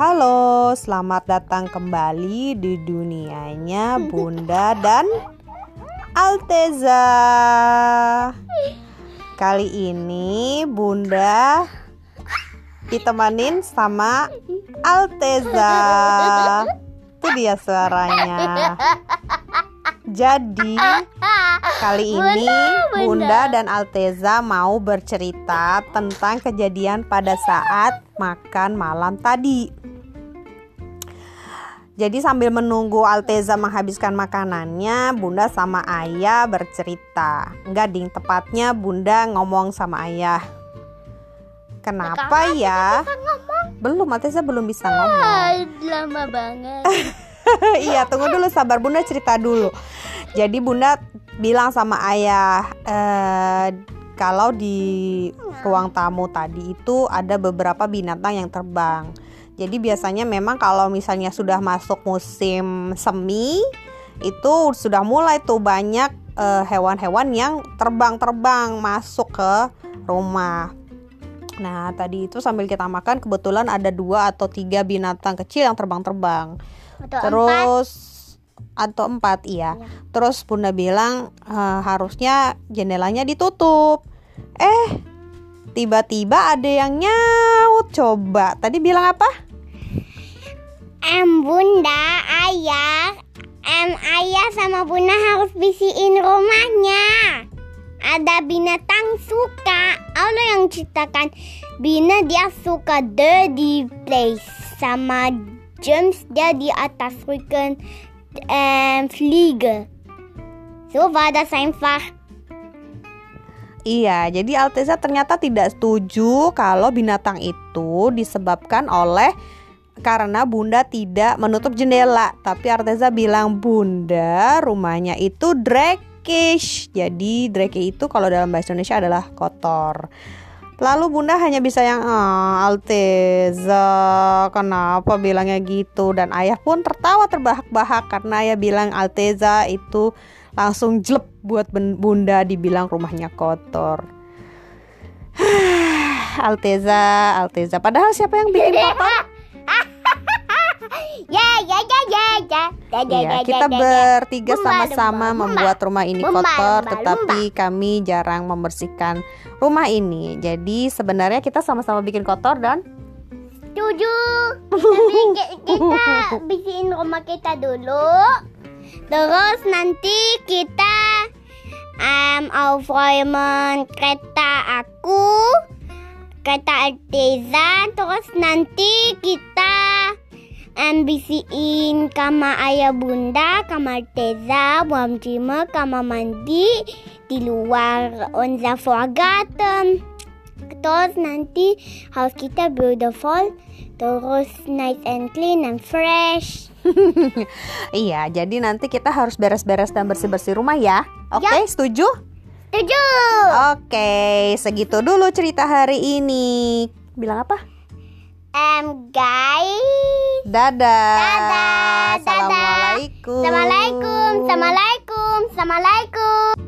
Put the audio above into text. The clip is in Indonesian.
Halo, selamat datang kembali di dunianya Bunda dan Alteza. Kali ini Bunda ditemanin sama Alteza. Itu dia suaranya. Jadi kali ini Bunda dan Alteza mau bercerita tentang kejadian pada saat makan malam tadi. Jadi sambil menunggu Alteza menghabiskan makanannya, Bunda sama Ayah bercerita. Enggak ding, tepatnya Bunda ngomong sama Ayah. Kenapa ya? Belum, Alteza belum bisa ngomong. Ah, lama banget. iya, tunggu dulu sabar Bunda cerita dulu. Jadi Bunda bilang sama Ayah eh, kalau di ruang tamu tadi itu ada beberapa binatang yang terbang. Jadi biasanya memang kalau misalnya sudah masuk musim semi itu sudah mulai tuh banyak eh, hewan-hewan yang terbang-terbang masuk ke rumah. Nah tadi itu sambil kita makan kebetulan ada dua atau tiga binatang kecil yang terbang-terbang. Atau Terus atau empat iya. Iya. Terus Bunda bilang "Eh, harusnya jendelanya ditutup. Eh tiba-tiba ada yang nyaut. Coba tadi bilang apa? Em bunda, ayah, em ayah sama bunda harus bisiin rumahnya. Ada binatang suka. Allah yang ciptakan Bina dia suka dirty place sama James dia di atas freaking em fliege. So war das einfach. Iya, jadi Alteza ternyata tidak setuju kalau binatang itu disebabkan oleh karena Bunda tidak menutup jendela. Tapi Alteza bilang Bunda rumahnya itu drekish. Jadi dreki itu kalau dalam bahasa Indonesia adalah kotor. Lalu Bunda hanya bisa yang ah, Alteza kenapa bilangnya gitu dan ayah pun tertawa terbahak-bahak karena ayah bilang Alteza itu langsung jelek buat Bunda dibilang rumahnya kotor. Alteza, Alteza. Padahal siapa yang bikin kotor? Iya, ya, kita bertiga sama-sama membuat rumah ini kotor, tetapi kami jarang membersihkan rumah ini. Jadi sebenarnya kita sama-sama bikin kotor dan Setuju. Tapi ki- kita bersihin rumah kita dulu. Terus nanti kita um, aufräumen kereta aku, kereta Alteza. Terus nanti kita bersihin kamar ayah bunda, kamar Alteza, Wohnzimmer, kamar mandi di luar unser Vorgarten. Terus nanti house kita beautiful, terus nice and clean and fresh. iya, jadi nanti kita harus beres-beres dan bersih-bersih rumah ya. Oke, setuju? Setuju. Oke, segitu dulu cerita hari ini. Bilang apa? Um, guys. Dadah. Dadah, dadah. Assalamualaikum. Assalamualaikum. Assalamualaikum. Assalamualaikum.